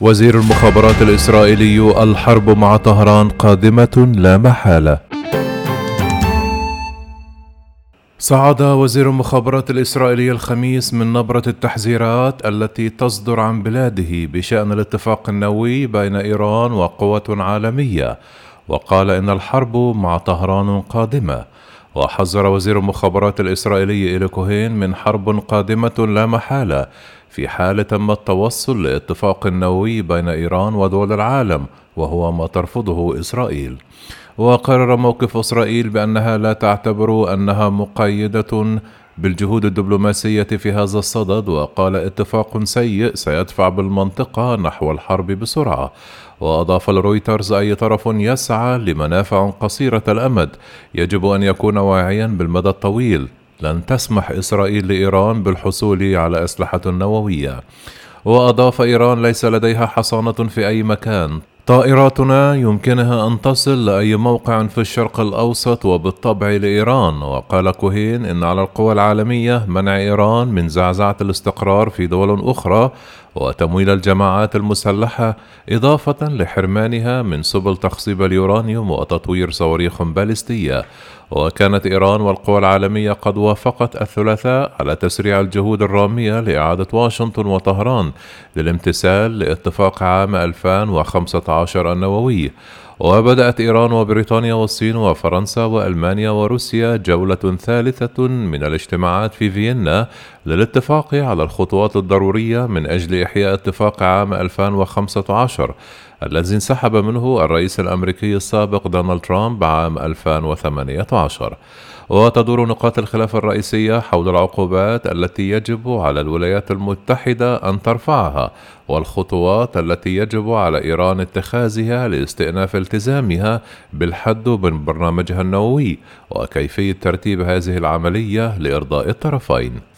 وزير المخابرات الإسرائيلي الحرب مع طهران قادمة لا محالة. صعد وزير المخابرات الإسرائيلي الخميس من نبرة التحذيرات التي تصدر عن بلاده بشأن الاتفاق النووي بين إيران وقوة عالمية وقال إن الحرب مع طهران قادمة. وحذر وزير المخابرات الإسرائيلي إيلي كوهين من حرب قادمة لا محالة في حال تم التوصل لاتفاق نووي بين إيران ودول العالم وهو ما ترفضه إسرائيل. وقرر موقف إسرائيل بأنها لا تعتبر أنها مقيدة بالجهود الدبلوماسية في هذا الصدد وقال اتفاق سيء سيدفع بالمنطقة نحو الحرب بسرعة. وأضاف لرويترز أي طرف يسعى لمنافع قصيرة الأمد يجب أن يكون واعيا بالمدى الطويل. لن تسمح إسرائيل لإيران بالحصول على أسلحة نووية. وأضاف إيران ليس لديها حصانة في أي مكان. طائراتنا يمكنها أن تصل لأي موقع في الشرق الأوسط وبالطبع لإيران. وقال كوهين إن على القوى العالمية منع إيران من زعزعة الاستقرار في دول أخرى وتمويل الجماعات المسلحة إضافة لحرمانها من سبل تخصيب اليورانيوم وتطوير صواريخ باليستية. وكانت إيران والقوى العالمية قد وافقت الثلاثاء على تسريع الجهود الرامية لإعادة واشنطن وطهران للامتثال لاتفاق عام 2015 النووي. وبدأت إيران وبريطانيا والصين وفرنسا وألمانيا وروسيا جولة ثالثة من الاجتماعات في فيينا للاتفاق على الخطوات الضرورية من أجل إحياء اتفاق عام 2015 الذي انسحب منه الرئيس الأمريكي السابق دونالد ترامب عام 2018 وتدور نقاط الخلاف الرئيسية حول العقوبات التي يجب على الولايات المتحدة أن ترفعها والخطوات التي يجب على إيران اتخاذها لاستئناف التزامها بالحد من برنامجها النووي وكيفية ترتيب هذه العملية لإرضاء الطرفين.